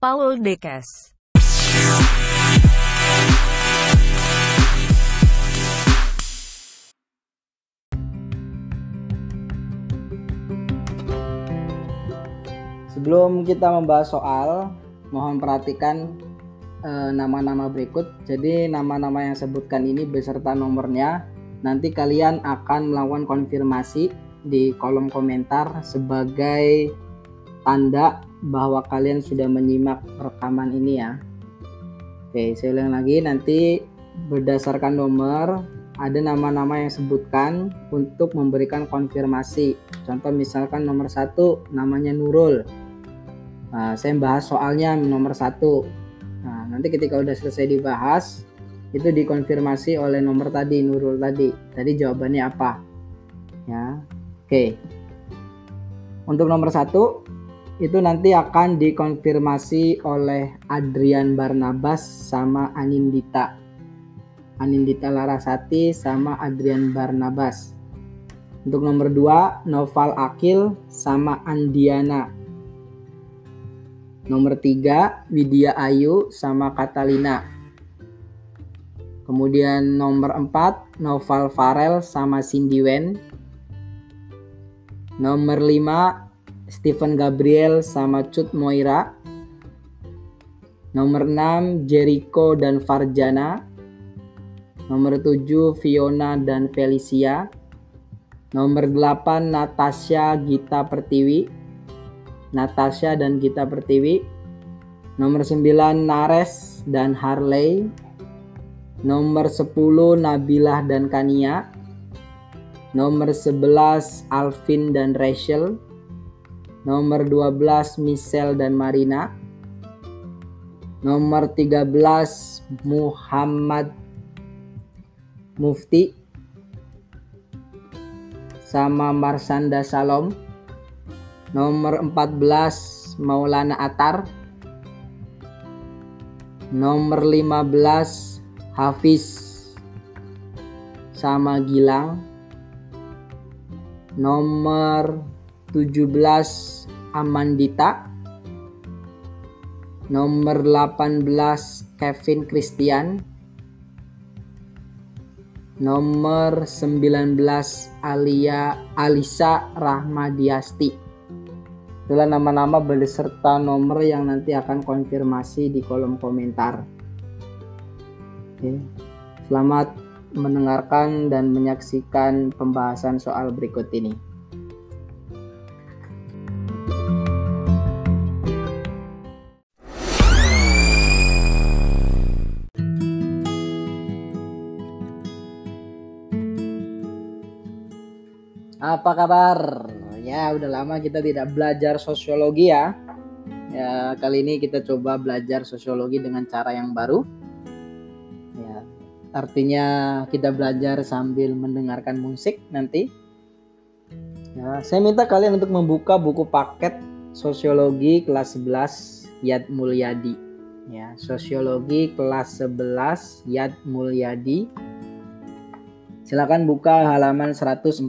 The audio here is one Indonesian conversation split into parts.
Paul Dekes. Sebelum kita membahas soal, mohon perhatikan eh, nama-nama berikut. Jadi nama-nama yang sebutkan ini beserta nomornya. Nanti kalian akan melakukan konfirmasi di kolom komentar sebagai tanda bahwa kalian sudah menyimak rekaman ini ya. Oke, saya ulang lagi nanti berdasarkan nomor ada nama-nama yang sebutkan untuk memberikan konfirmasi. Contoh misalkan nomor satu namanya Nurul. Nah, saya bahas soalnya nomor satu. Nah, nanti ketika udah selesai dibahas, itu dikonfirmasi oleh nomor tadi Nurul tadi. Tadi jawabannya apa? Ya, oke. Untuk nomor satu itu nanti akan dikonfirmasi oleh Adrian Barnabas sama Anindita. Anindita Larasati sama Adrian Barnabas. Untuk nomor 2, Noval Akil sama Andiana. Nomor 3, Widya Ayu sama Catalina. Kemudian nomor 4, Noval Farel sama Cindy Wen. Nomor 5, Stephen Gabriel sama Cut Moira. Nomor 6, Jericho dan Farjana. Nomor 7 Fiona dan Felicia. Nomor 8 Natasha Gita Pertiwi. Natasha dan Gita Pertiwi. Nomor 9 Nares dan Harley. Nomor 10 Nabilah dan Kania. Nomor 11 Alvin dan Rachel. Nomor 12 Michelle dan Marina. Nomor 13 Muhammad Mufti. Sama Marsanda Salom. Nomor 14 Maulana Atar. Nomor 15 Hafiz sama Gilang. Nomor 17 Amandita nomor 18 Kevin Christian nomor 19 Alia Alisa Rahmadiasti. Itulah nama-nama beserta nomor yang nanti akan konfirmasi di kolom komentar. Oke. Selamat mendengarkan dan menyaksikan pembahasan soal berikut ini. Apa kabar? Ya, udah lama kita tidak belajar sosiologi ya. Ya, kali ini kita coba belajar sosiologi dengan cara yang baru. Ya, artinya kita belajar sambil mendengarkan musik nanti. Ya, saya minta kalian untuk membuka buku paket sosiologi kelas 11 Yad Mulyadi. Ya, sosiologi kelas 11 Yad Mulyadi Silakan buka halaman 141.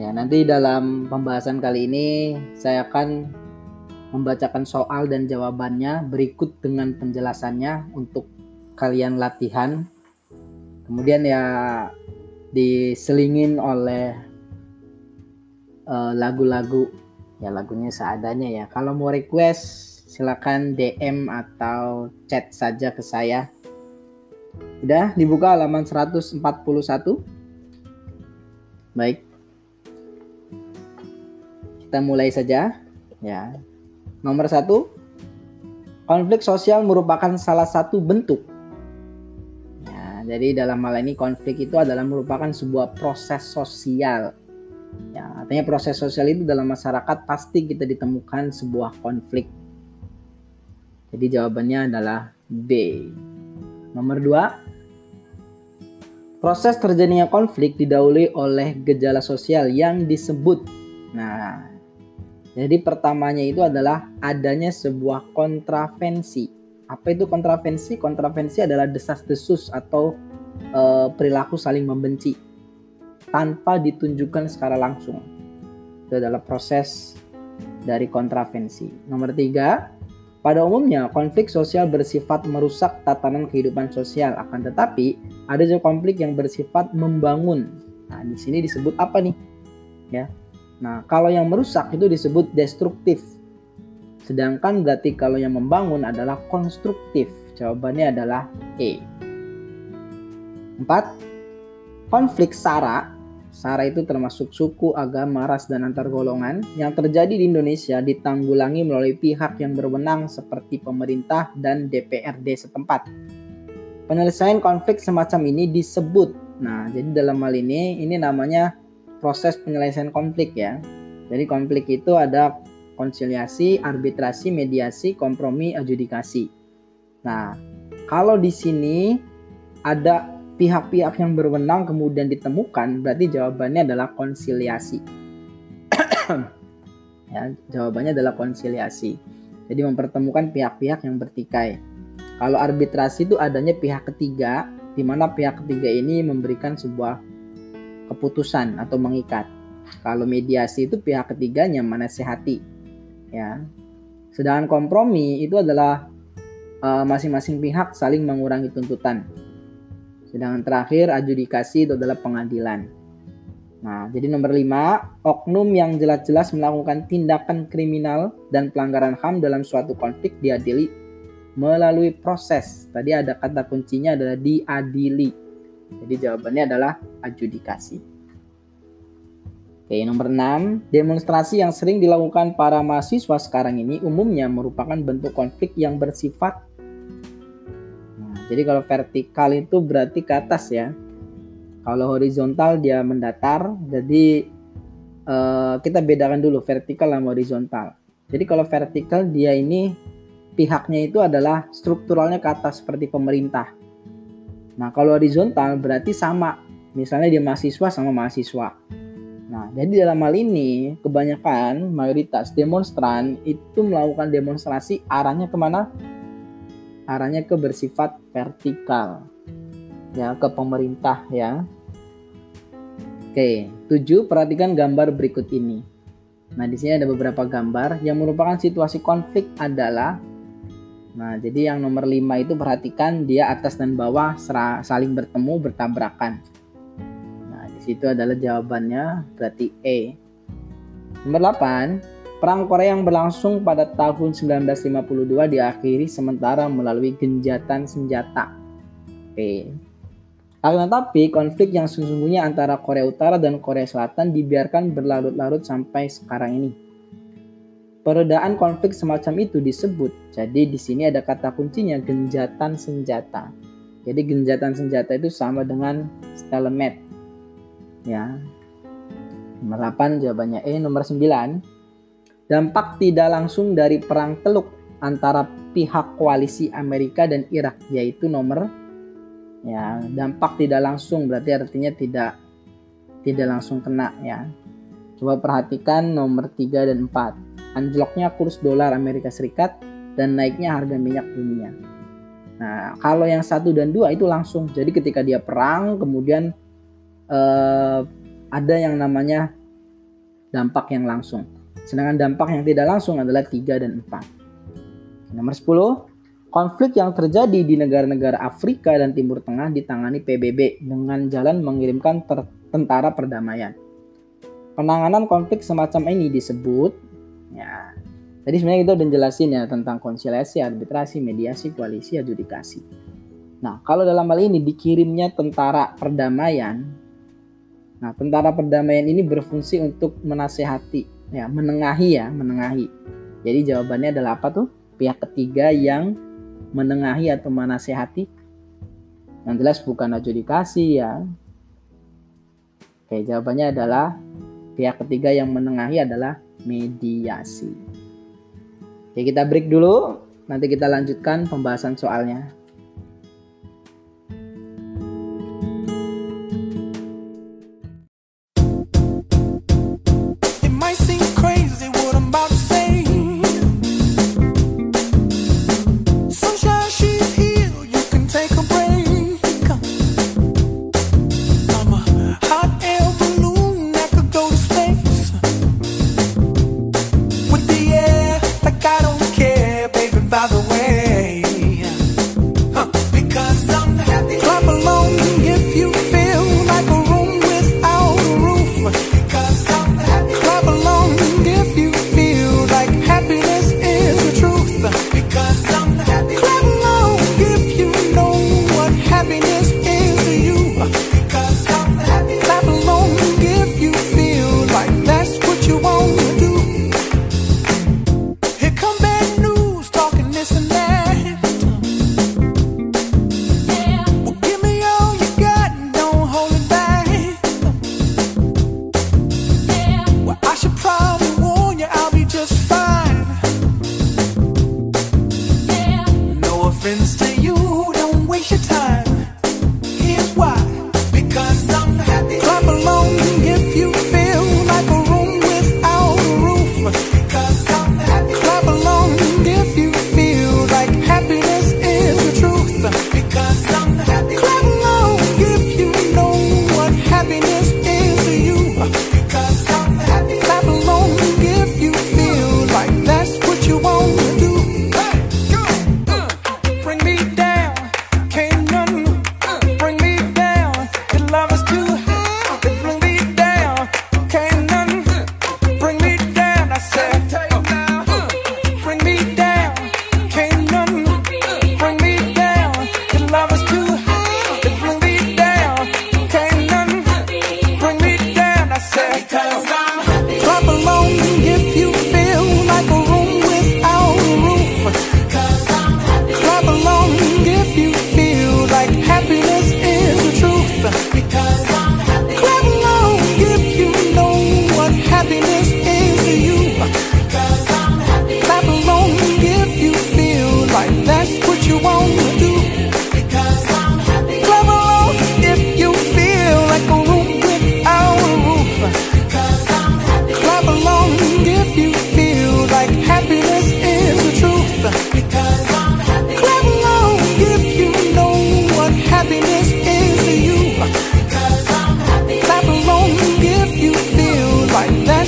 Ya, nanti dalam pembahasan kali ini saya akan membacakan soal dan jawabannya berikut dengan penjelasannya untuk kalian latihan. Kemudian ya diselingin oleh lagu-lagu uh, ya lagunya seadanya ya. Kalau mau request silakan DM atau chat saja ke saya Udah dibuka halaman 141. Baik. Kita mulai saja. Ya. Nomor satu, konflik sosial merupakan salah satu bentuk. Ya, jadi dalam hal ini konflik itu adalah merupakan sebuah proses sosial. Ya, artinya proses sosial itu dalam masyarakat pasti kita ditemukan sebuah konflik. Jadi jawabannya adalah B. Nomor dua, proses terjadinya konflik didahului oleh gejala sosial yang disebut. Nah, jadi pertamanya itu adalah adanya sebuah kontravensi. Apa itu kontravensi? Kontravensi adalah desas-desus atau e, perilaku saling membenci tanpa ditunjukkan secara langsung. Itu adalah proses dari kontravensi. Nomor tiga, pada umumnya konflik sosial bersifat merusak tatanan kehidupan sosial, akan tetapi ada juga konflik yang bersifat membangun. Nah, di sini disebut apa nih? Ya. Nah, kalau yang merusak itu disebut destruktif. Sedangkan berarti kalau yang membangun adalah konstruktif. Jawabannya adalah E. 4. Konflik SARA SARA itu termasuk suku, agama, ras, dan antar golongan yang terjadi di Indonesia ditanggulangi melalui pihak yang berwenang seperti pemerintah dan DPRD setempat. Penyelesaian konflik semacam ini disebut, nah jadi dalam hal ini ini namanya proses penyelesaian konflik ya. Jadi konflik itu ada konsiliasi, arbitrasi, mediasi, kompromi, adjudikasi. Nah, kalau di sini ada pihak-pihak yang berwenang kemudian ditemukan, berarti jawabannya adalah konsiliasi. ya, jawabannya adalah konsiliasi. Jadi mempertemukan pihak-pihak yang bertikai. Kalau arbitrasi itu adanya pihak ketiga, di mana pihak ketiga ini memberikan sebuah keputusan atau mengikat. Kalau mediasi itu pihak ketiganya menasehati. Ya. Sedangkan kompromi itu adalah eh, masing-masing uh, pihak saling mengurangi tuntutan. Sedangkan terakhir adjudikasi itu adalah pengadilan. Nah, jadi nomor 5, oknum yang jelas-jelas melakukan tindakan kriminal dan pelanggaran HAM dalam suatu konflik diadili melalui proses. Tadi ada kata kuncinya adalah diadili. Jadi jawabannya adalah adjudikasi. Oke, nomor 6, demonstrasi yang sering dilakukan para mahasiswa sekarang ini umumnya merupakan bentuk konflik yang bersifat jadi kalau vertikal itu berarti ke atas ya. Kalau horizontal dia mendatar. Jadi uh, kita bedakan dulu vertikal sama horizontal. Jadi kalau vertikal dia ini pihaknya itu adalah strukturalnya ke atas seperti pemerintah. Nah kalau horizontal berarti sama. Misalnya dia mahasiswa sama mahasiswa. Nah, jadi dalam hal ini kebanyakan mayoritas demonstran itu melakukan demonstrasi arahnya ke mana? Arahnya ke bersifat vertikal ya ke pemerintah ya. Oke, tujuh perhatikan gambar berikut ini. Nah, di sini ada beberapa gambar yang merupakan situasi konflik adalah Nah, jadi yang nomor 5 itu perhatikan dia atas dan bawah saling bertemu bertabrakan. Nah, di situ adalah jawabannya berarti E. Nomor 8, Perang Korea yang berlangsung pada tahun 1952 diakhiri sementara melalui genjatan senjata. Oke. Akan tetapi, konflik yang sesungguhnya antara Korea Utara dan Korea Selatan dibiarkan berlarut-larut sampai sekarang ini. Peredaan konflik semacam itu disebut. Jadi di sini ada kata kuncinya genjatan senjata. Jadi genjatan senjata itu sama dengan stalemate. Ya. Nomor 8 jawabannya E, nomor 9 dampak tidak langsung dari perang Teluk antara pihak koalisi Amerika dan Irak yaitu nomor ya dampak tidak langsung berarti artinya tidak tidak langsung kena ya. Coba perhatikan nomor 3 dan 4. Anjloknya kurs dolar Amerika Serikat dan naiknya harga minyak dunia. Nah, kalau yang satu dan dua itu langsung. Jadi ketika dia perang, kemudian eh, ada yang namanya dampak yang langsung. Sedangkan dampak yang tidak langsung adalah 3 dan 4. Nomor 10, konflik yang terjadi di negara-negara Afrika dan Timur Tengah ditangani PBB dengan jalan mengirimkan tentara perdamaian. Penanganan konflik semacam ini disebut ya. Tadi sebenarnya kita udah jelasin ya tentang konsiliasi, arbitrasi, mediasi, koalisi, adjudikasi. Nah, kalau dalam hal ini dikirimnya tentara perdamaian, nah tentara perdamaian ini berfungsi untuk menasehati ya menengahi ya menengahi. Jadi jawabannya adalah apa tuh? Pihak ketiga yang menengahi atau menasehati. Yang jelas bukan adjudikasi ya. Oke jawabannya adalah pihak ketiga yang menengahi adalah mediasi. Oke kita break dulu. Nanti kita lanjutkan pembahasan soalnya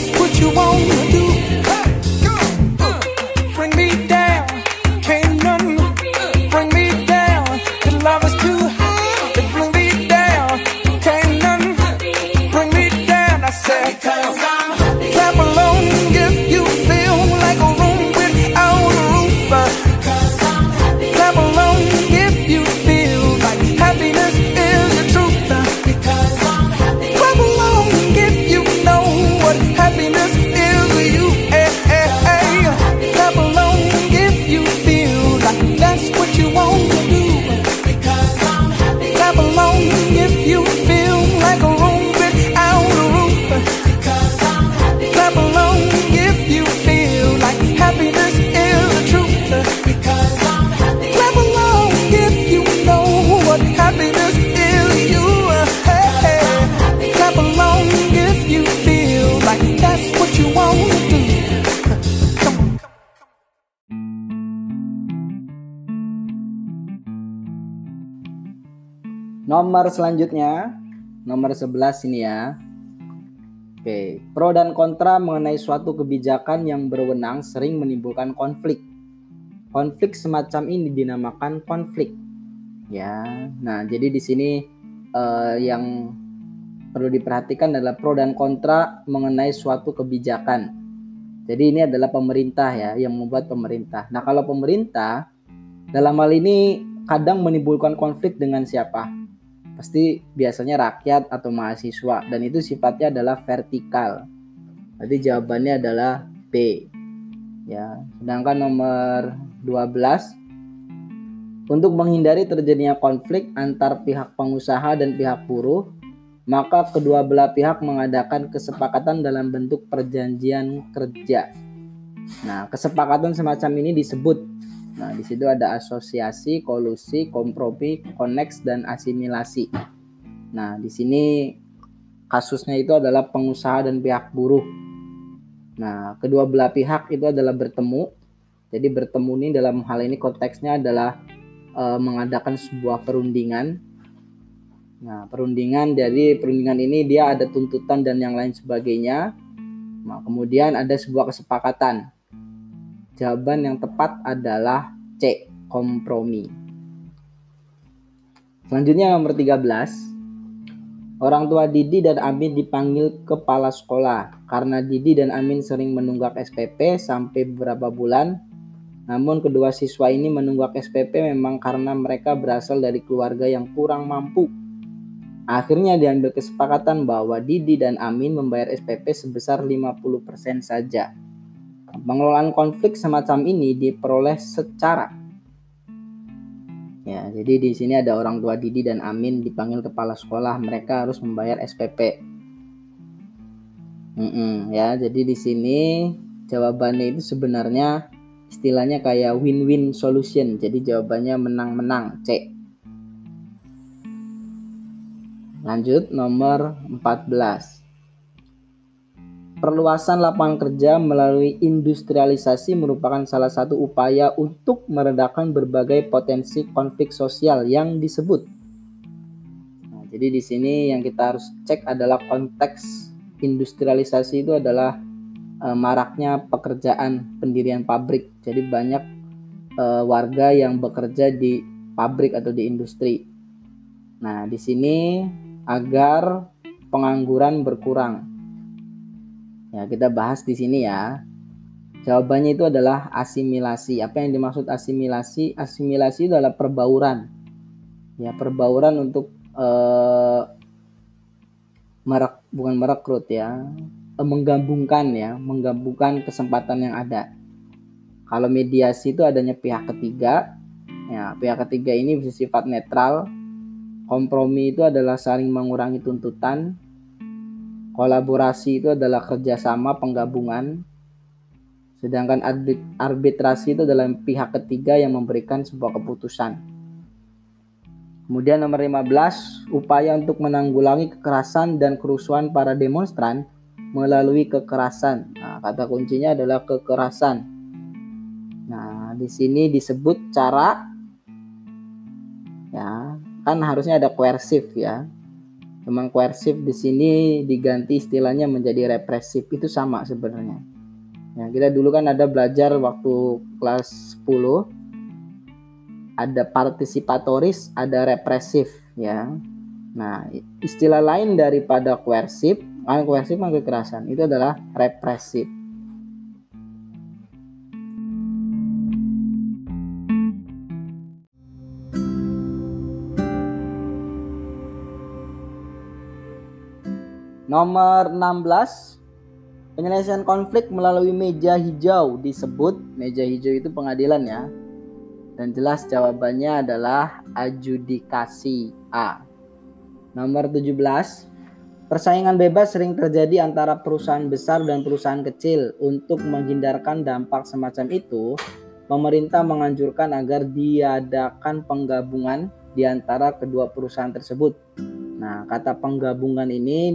just put you want? Nomor selanjutnya, nomor 11 ini ya. Oke, pro dan kontra mengenai suatu kebijakan yang berwenang sering menimbulkan konflik. Konflik semacam ini dinamakan konflik. Ya, nah jadi di sini uh, yang perlu diperhatikan adalah pro dan kontra mengenai suatu kebijakan. Jadi ini adalah pemerintah ya yang membuat pemerintah. Nah kalau pemerintah dalam hal ini kadang menimbulkan konflik dengan siapa? Pasti biasanya rakyat atau mahasiswa dan itu sifatnya adalah vertikal. Jadi jawabannya adalah B. Ya, sedangkan nomor 12 untuk menghindari terjadinya konflik antar pihak pengusaha dan pihak buruh, maka kedua belah pihak mengadakan kesepakatan dalam bentuk perjanjian kerja. Nah, kesepakatan semacam ini disebut Nah, di situ ada asosiasi, kolusi, kompromi, koneks, dan asimilasi. Nah, di sini kasusnya itu adalah pengusaha dan pihak buruh. Nah, kedua belah pihak itu adalah bertemu. Jadi bertemu ini dalam hal ini konteksnya adalah e, mengadakan sebuah perundingan. Nah, perundingan dari perundingan ini dia ada tuntutan dan yang lain sebagainya. Nah, kemudian ada sebuah kesepakatan Jawaban yang tepat adalah C, kompromi. Selanjutnya nomor 13. Orang tua Didi dan Amin dipanggil kepala sekolah karena Didi dan Amin sering menunggak SPP sampai beberapa bulan. Namun kedua siswa ini menunggak SPP memang karena mereka berasal dari keluarga yang kurang mampu. Akhirnya diambil kesepakatan bahwa Didi dan Amin membayar SPP sebesar 50% saja. Pengelolaan konflik semacam ini diperoleh secara Ya, jadi di sini ada orang tua Didi dan Amin dipanggil kepala sekolah, mereka harus membayar SPP. Mm -mm, ya, jadi di sini jawabannya itu sebenarnya istilahnya kayak win-win solution. Jadi jawabannya menang-menang, C. Lanjut nomor 14. Perluasan lapangan kerja melalui industrialisasi merupakan salah satu upaya untuk meredakan berbagai potensi konflik sosial yang disebut. Nah, jadi di sini yang kita harus cek adalah konteks industrialisasi itu adalah e, maraknya pekerjaan pendirian pabrik. Jadi banyak e, warga yang bekerja di pabrik atau di industri. Nah, di sini agar pengangguran berkurang Ya, kita bahas di sini ya. Jawabannya itu adalah asimilasi. Apa yang dimaksud asimilasi? Asimilasi itu adalah perbauran. Ya, perbauran untuk eh, merak bukan merekrut ya, eh, menggabungkan ya, menggabungkan kesempatan yang ada. Kalau mediasi itu adanya pihak ketiga. Ya, pihak ketiga ini bisa sifat netral. Kompromi itu adalah saling mengurangi tuntutan Kolaborasi itu adalah kerjasama penggabungan, sedangkan arbitrasi itu adalah pihak ketiga yang memberikan sebuah keputusan. Kemudian nomor 15, upaya untuk menanggulangi kekerasan dan kerusuhan para demonstran melalui kekerasan. Nah, kata kuncinya adalah kekerasan. Nah, di sini disebut cara ya, kan harusnya ada koersif ya. Cuman koersif di sini diganti istilahnya menjadi represif itu sama sebenarnya. Ya, kita dulu kan ada belajar waktu kelas 10 ada partisipatoris, ada represif ya. Nah, istilah lain daripada koersif, kan koersif kan kekerasan, itu adalah represif. Nomor 16 penyelesaian konflik melalui meja hijau disebut meja hijau itu pengadilan ya. Dan jelas jawabannya adalah adjudikasi A. Nomor 17 Persaingan bebas sering terjadi antara perusahaan besar dan perusahaan kecil. Untuk menghindarkan dampak semacam itu, pemerintah menganjurkan agar diadakan penggabungan di antara kedua perusahaan tersebut. Nah, kata penggabungan ini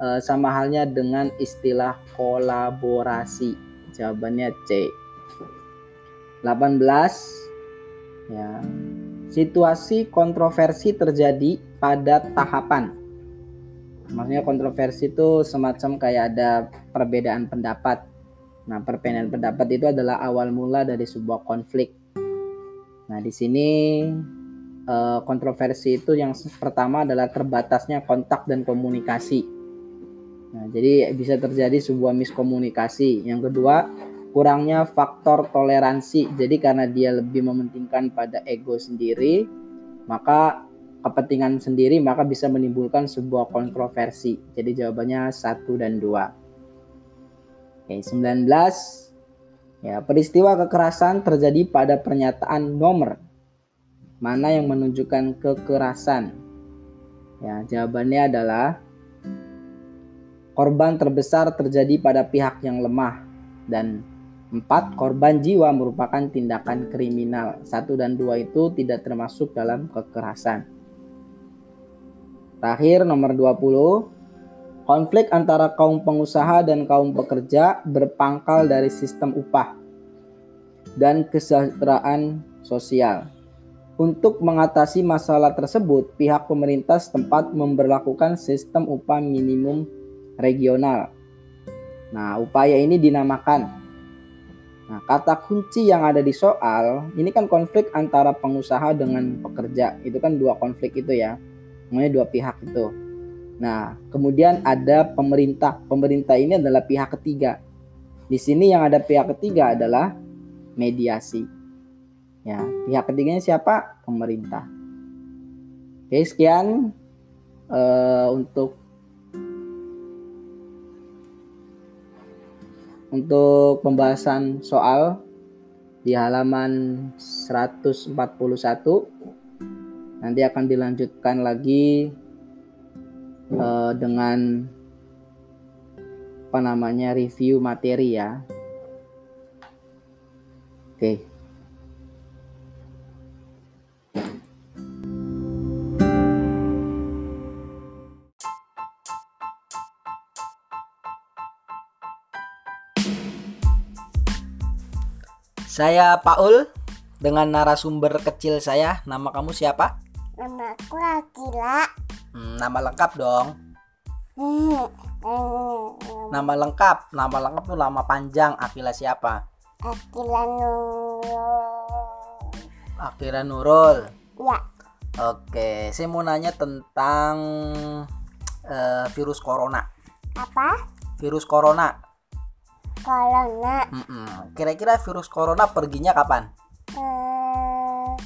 uh, sama halnya dengan istilah kolaborasi. Jawabannya C. 18 ya. situasi kontroversi terjadi pada tahapan. Maksudnya kontroversi itu semacam kayak ada perbedaan pendapat. Nah, perbedaan pendapat itu adalah awal mula dari sebuah konflik. Nah, di sini eh, kontroversi itu yang pertama adalah terbatasnya kontak dan komunikasi. Nah, jadi bisa terjadi sebuah miskomunikasi. Yang kedua, kurangnya faktor toleransi. Jadi karena dia lebih mementingkan pada ego sendiri, maka kepentingan sendiri maka bisa menimbulkan sebuah kontroversi. Jadi jawabannya satu dan dua. Oke, 19 ya, peristiwa kekerasan terjadi pada pernyataan nomor. Mana yang menunjukkan kekerasan? Ya, jawabannya adalah korban terbesar terjadi pada pihak yang lemah dan Empat, korban jiwa merupakan tindakan kriminal. Satu dan dua itu tidak termasuk dalam kekerasan. Terakhir nomor 20, konflik antara kaum pengusaha dan kaum pekerja berpangkal dari sistem upah dan kesejahteraan sosial. Untuk mengatasi masalah tersebut, pihak pemerintah setempat memperlakukan sistem upah minimum regional. Nah, upaya ini dinamakan Nah, kata kunci yang ada di soal ini kan konflik antara pengusaha dengan pekerja. Itu kan dua konflik itu ya. Namanya dua pihak itu. Nah, kemudian ada pemerintah. Pemerintah ini adalah pihak ketiga. Di sini yang ada pihak ketiga adalah mediasi. Ya, pihak ketiganya siapa? Pemerintah. Oke, sekian uh, untuk untuk pembahasan soal di halaman 141 nanti akan dilanjutkan lagi uh, dengan apa namanya review materi ya. Oke. Okay. Saya Paul dengan narasumber kecil saya. Nama kamu siapa? Nama aku Akila. Hmm, nama lengkap dong. Nama lengkap, nama lengkap tuh nama panjang. Akila siapa? Akila Nurul. Akila Nurul. Ya. Oke, saya mau nanya tentang uh, virus corona. Apa? Virus corona. Corona. Kira-kira virus corona perginya kapan? Hmm,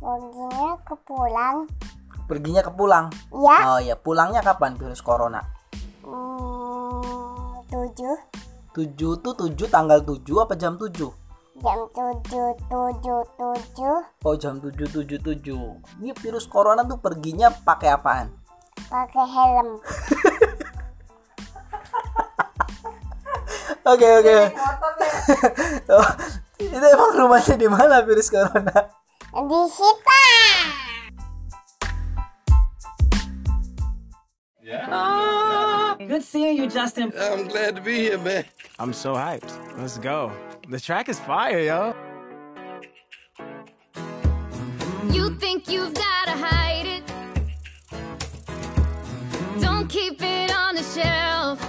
perginya ke pulang. Perginya ke pulang? Iya. Oh ya, pulangnya kapan virus corona? Hmm, tujuh. Tujuh tuh tujuh tanggal tujuh apa jam tujuh? Jam tujuh tujuh tujuh. Oh jam tujuh tujuh tujuh. Ini virus corona tuh perginya pakai apaan? Pakai helm. Oke oke. oh, itu emang rumahnya di mana virus corona? Di situ. Yeah. Oh, good seeing you, Justin. I'm glad to be here, man. I'm so hyped. Let's go. The track is fire, yo. You think you've gotta hide it. Don't keep it on the shelf.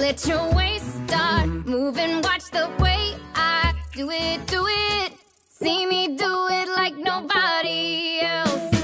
Let your waist start moving. Watch the way I do it, do it. See me do it like nobody else.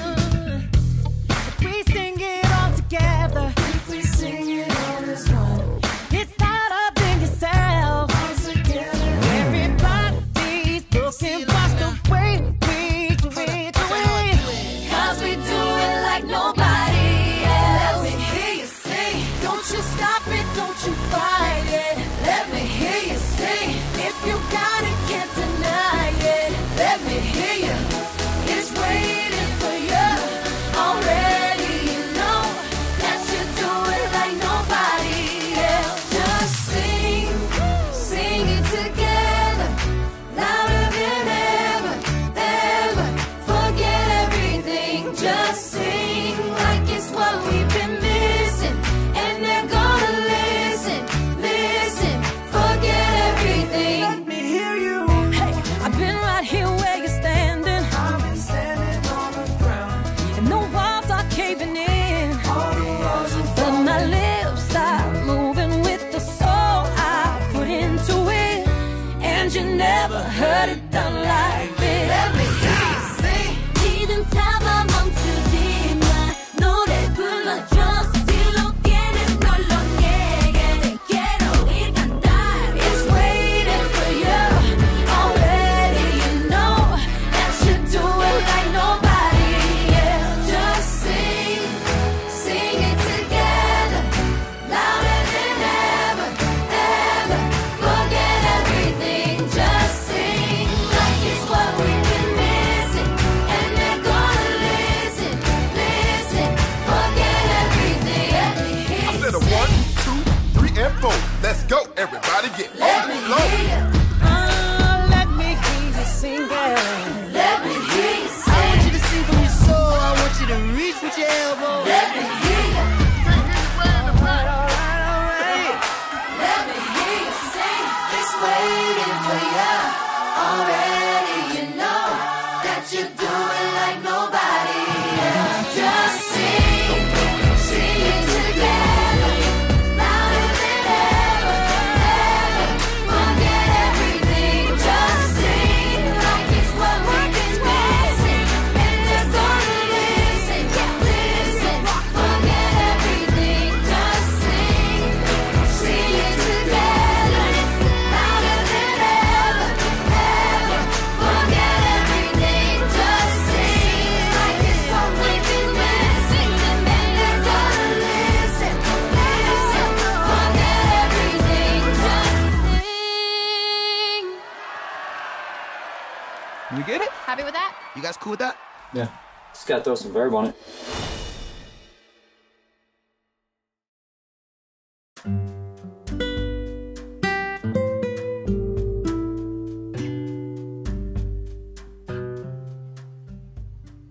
Just gotta throw some verb on it.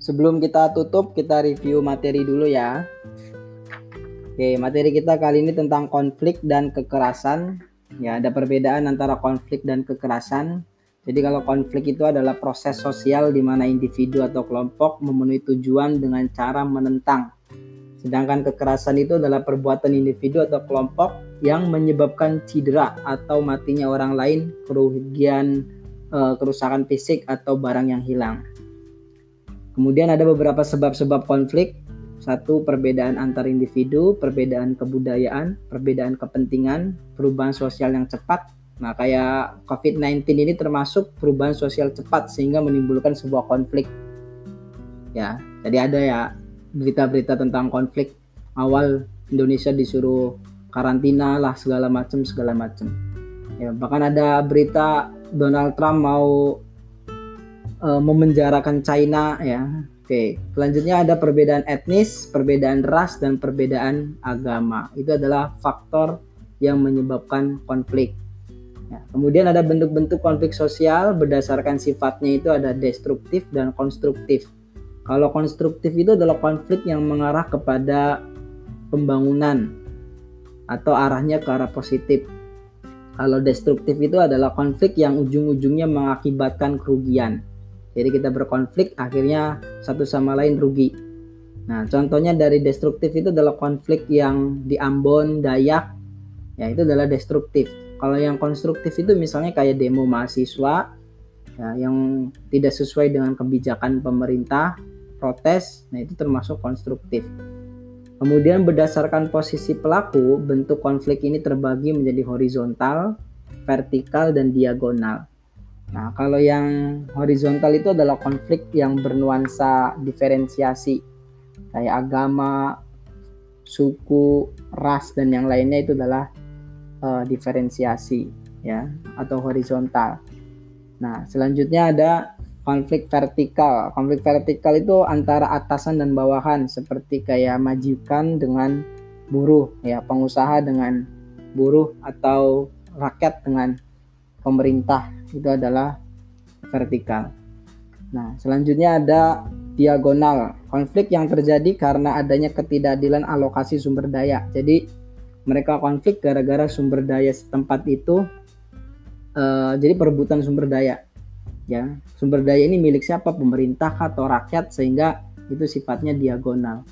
Sebelum kita tutup, kita review materi dulu ya. Oke, materi kita kali ini tentang konflik dan kekerasan. Ya, ada perbedaan antara konflik dan kekerasan. Jadi kalau konflik itu adalah proses sosial di mana individu atau kelompok memenuhi tujuan dengan cara menentang. Sedangkan kekerasan itu adalah perbuatan individu atau kelompok yang menyebabkan cedera atau matinya orang lain, kerugian, eh, kerusakan fisik atau barang yang hilang. Kemudian ada beberapa sebab-sebab konflik. Satu, perbedaan antar individu, perbedaan kebudayaan, perbedaan kepentingan, perubahan sosial yang cepat. Nah, kayak COVID-19 ini termasuk perubahan sosial cepat sehingga menimbulkan sebuah konflik. Ya, jadi ada ya berita-berita tentang konflik awal Indonesia disuruh karantina lah segala macam segala macam. Ya, bahkan ada berita Donald Trump mau eh, memenjarakan China ya. Oke, selanjutnya ada perbedaan etnis, perbedaan ras dan perbedaan agama. Itu adalah faktor yang menyebabkan konflik. Ya, kemudian ada bentuk-bentuk konflik sosial berdasarkan sifatnya itu ada destruktif dan konstruktif. Kalau konstruktif itu adalah konflik yang mengarah kepada pembangunan atau arahnya ke arah positif. Kalau destruktif itu adalah konflik yang ujung-ujungnya mengakibatkan kerugian. Jadi kita berkonflik akhirnya satu sama lain rugi. Nah, contohnya dari destruktif itu adalah konflik yang di Ambon, Dayak, ya itu adalah destruktif. Kalau yang konstruktif itu misalnya kayak demo mahasiswa ya, yang tidak sesuai dengan kebijakan pemerintah, protes, nah itu termasuk konstruktif. Kemudian berdasarkan posisi pelaku, bentuk konflik ini terbagi menjadi horizontal, vertikal, dan diagonal. Nah, kalau yang horizontal itu adalah konflik yang bernuansa diferensiasi, kayak agama, suku, ras, dan yang lainnya itu adalah eh, diferensiasi, ya, atau horizontal. Nah, selanjutnya ada konflik vertikal. Konflik vertikal itu antara atasan dan bawahan, seperti kayak majikan dengan buruh, ya, pengusaha dengan buruh atau rakyat dengan pemerintah itu adalah vertikal. Nah, selanjutnya ada diagonal. Konflik yang terjadi karena adanya ketidakadilan alokasi sumber daya. Jadi mereka konflik gara-gara sumber daya setempat itu eh, jadi perebutan sumber daya. Ya, sumber daya ini milik siapa? Pemerintah atau rakyat sehingga itu sifatnya diagonal.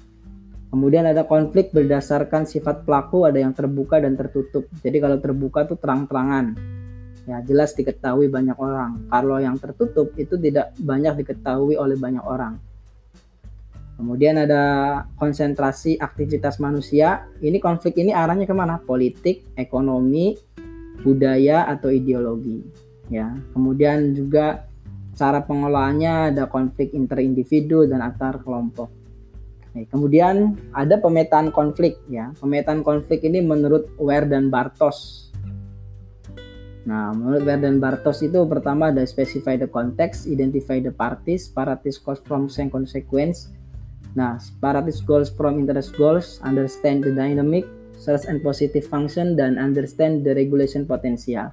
Kemudian ada konflik berdasarkan sifat pelaku, ada yang terbuka dan tertutup. Jadi kalau terbuka tuh terang-terangan. ya jelas diketahui banyak orang. Kalau yang tertutup itu tidak banyak diketahui oleh banyak orang. Kemudian ada konsentrasi aktivitas manusia. Ini konflik ini arahnya ke mana? Politik, ekonomi, budaya atau ideologi. Ya. Kemudian juga cara pengelolaannya ada konflik interindividu dan antar kelompok. Kemudian ada pemetaan konflik ya. Pemetaan konflik ini menurut Ware dan Bartos. Nah, menurut Ware dan Bartos itu pertama ada specify the context, identify the parties, paratis cause from consequence. Nah, paratis goals from interest goals, understand the dynamic, source and positive function, dan understand the regulation potential.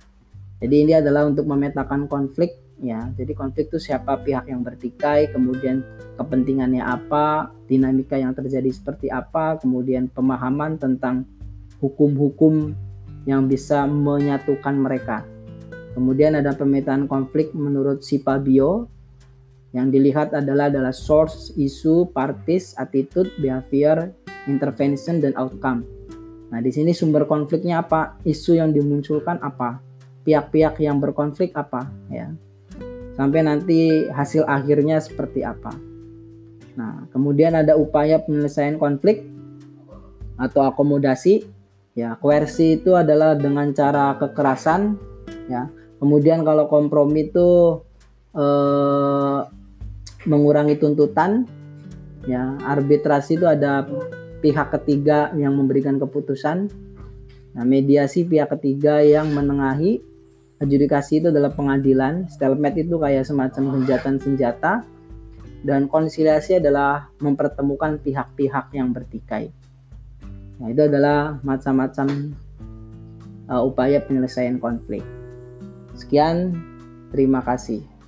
Jadi ini adalah untuk memetakan konflik ya. Jadi konflik itu siapa pihak yang bertikai, kemudian kepentingannya apa, dinamika yang terjadi seperti apa, kemudian pemahaman tentang hukum-hukum yang bisa menyatukan mereka. Kemudian ada pemetaan konflik menurut Sipabio yang dilihat adalah adalah source, isu, parties, attitude, behavior, intervention dan outcome. Nah, di sini sumber konfliknya apa? Isu yang dimunculkan apa? Pihak-pihak yang berkonflik apa, ya. Sampai nanti hasil akhirnya seperti apa. Nah, kemudian ada upaya penyelesaian konflik atau akomodasi. Ya, koersi itu adalah dengan cara kekerasan, ya. Kemudian kalau kompromi itu eh, mengurangi tuntutan. Ya arbitrasi itu ada pihak ketiga yang memberikan keputusan. Nah mediasi pihak ketiga yang menengahi. Adjudikasi itu adalah pengadilan. Stalemate itu kayak semacam genjatan senjata dan konsiliasi adalah mempertemukan pihak-pihak yang bertikai. Nah itu adalah macam-macam uh, upaya penyelesaian konflik. Sekian terima kasih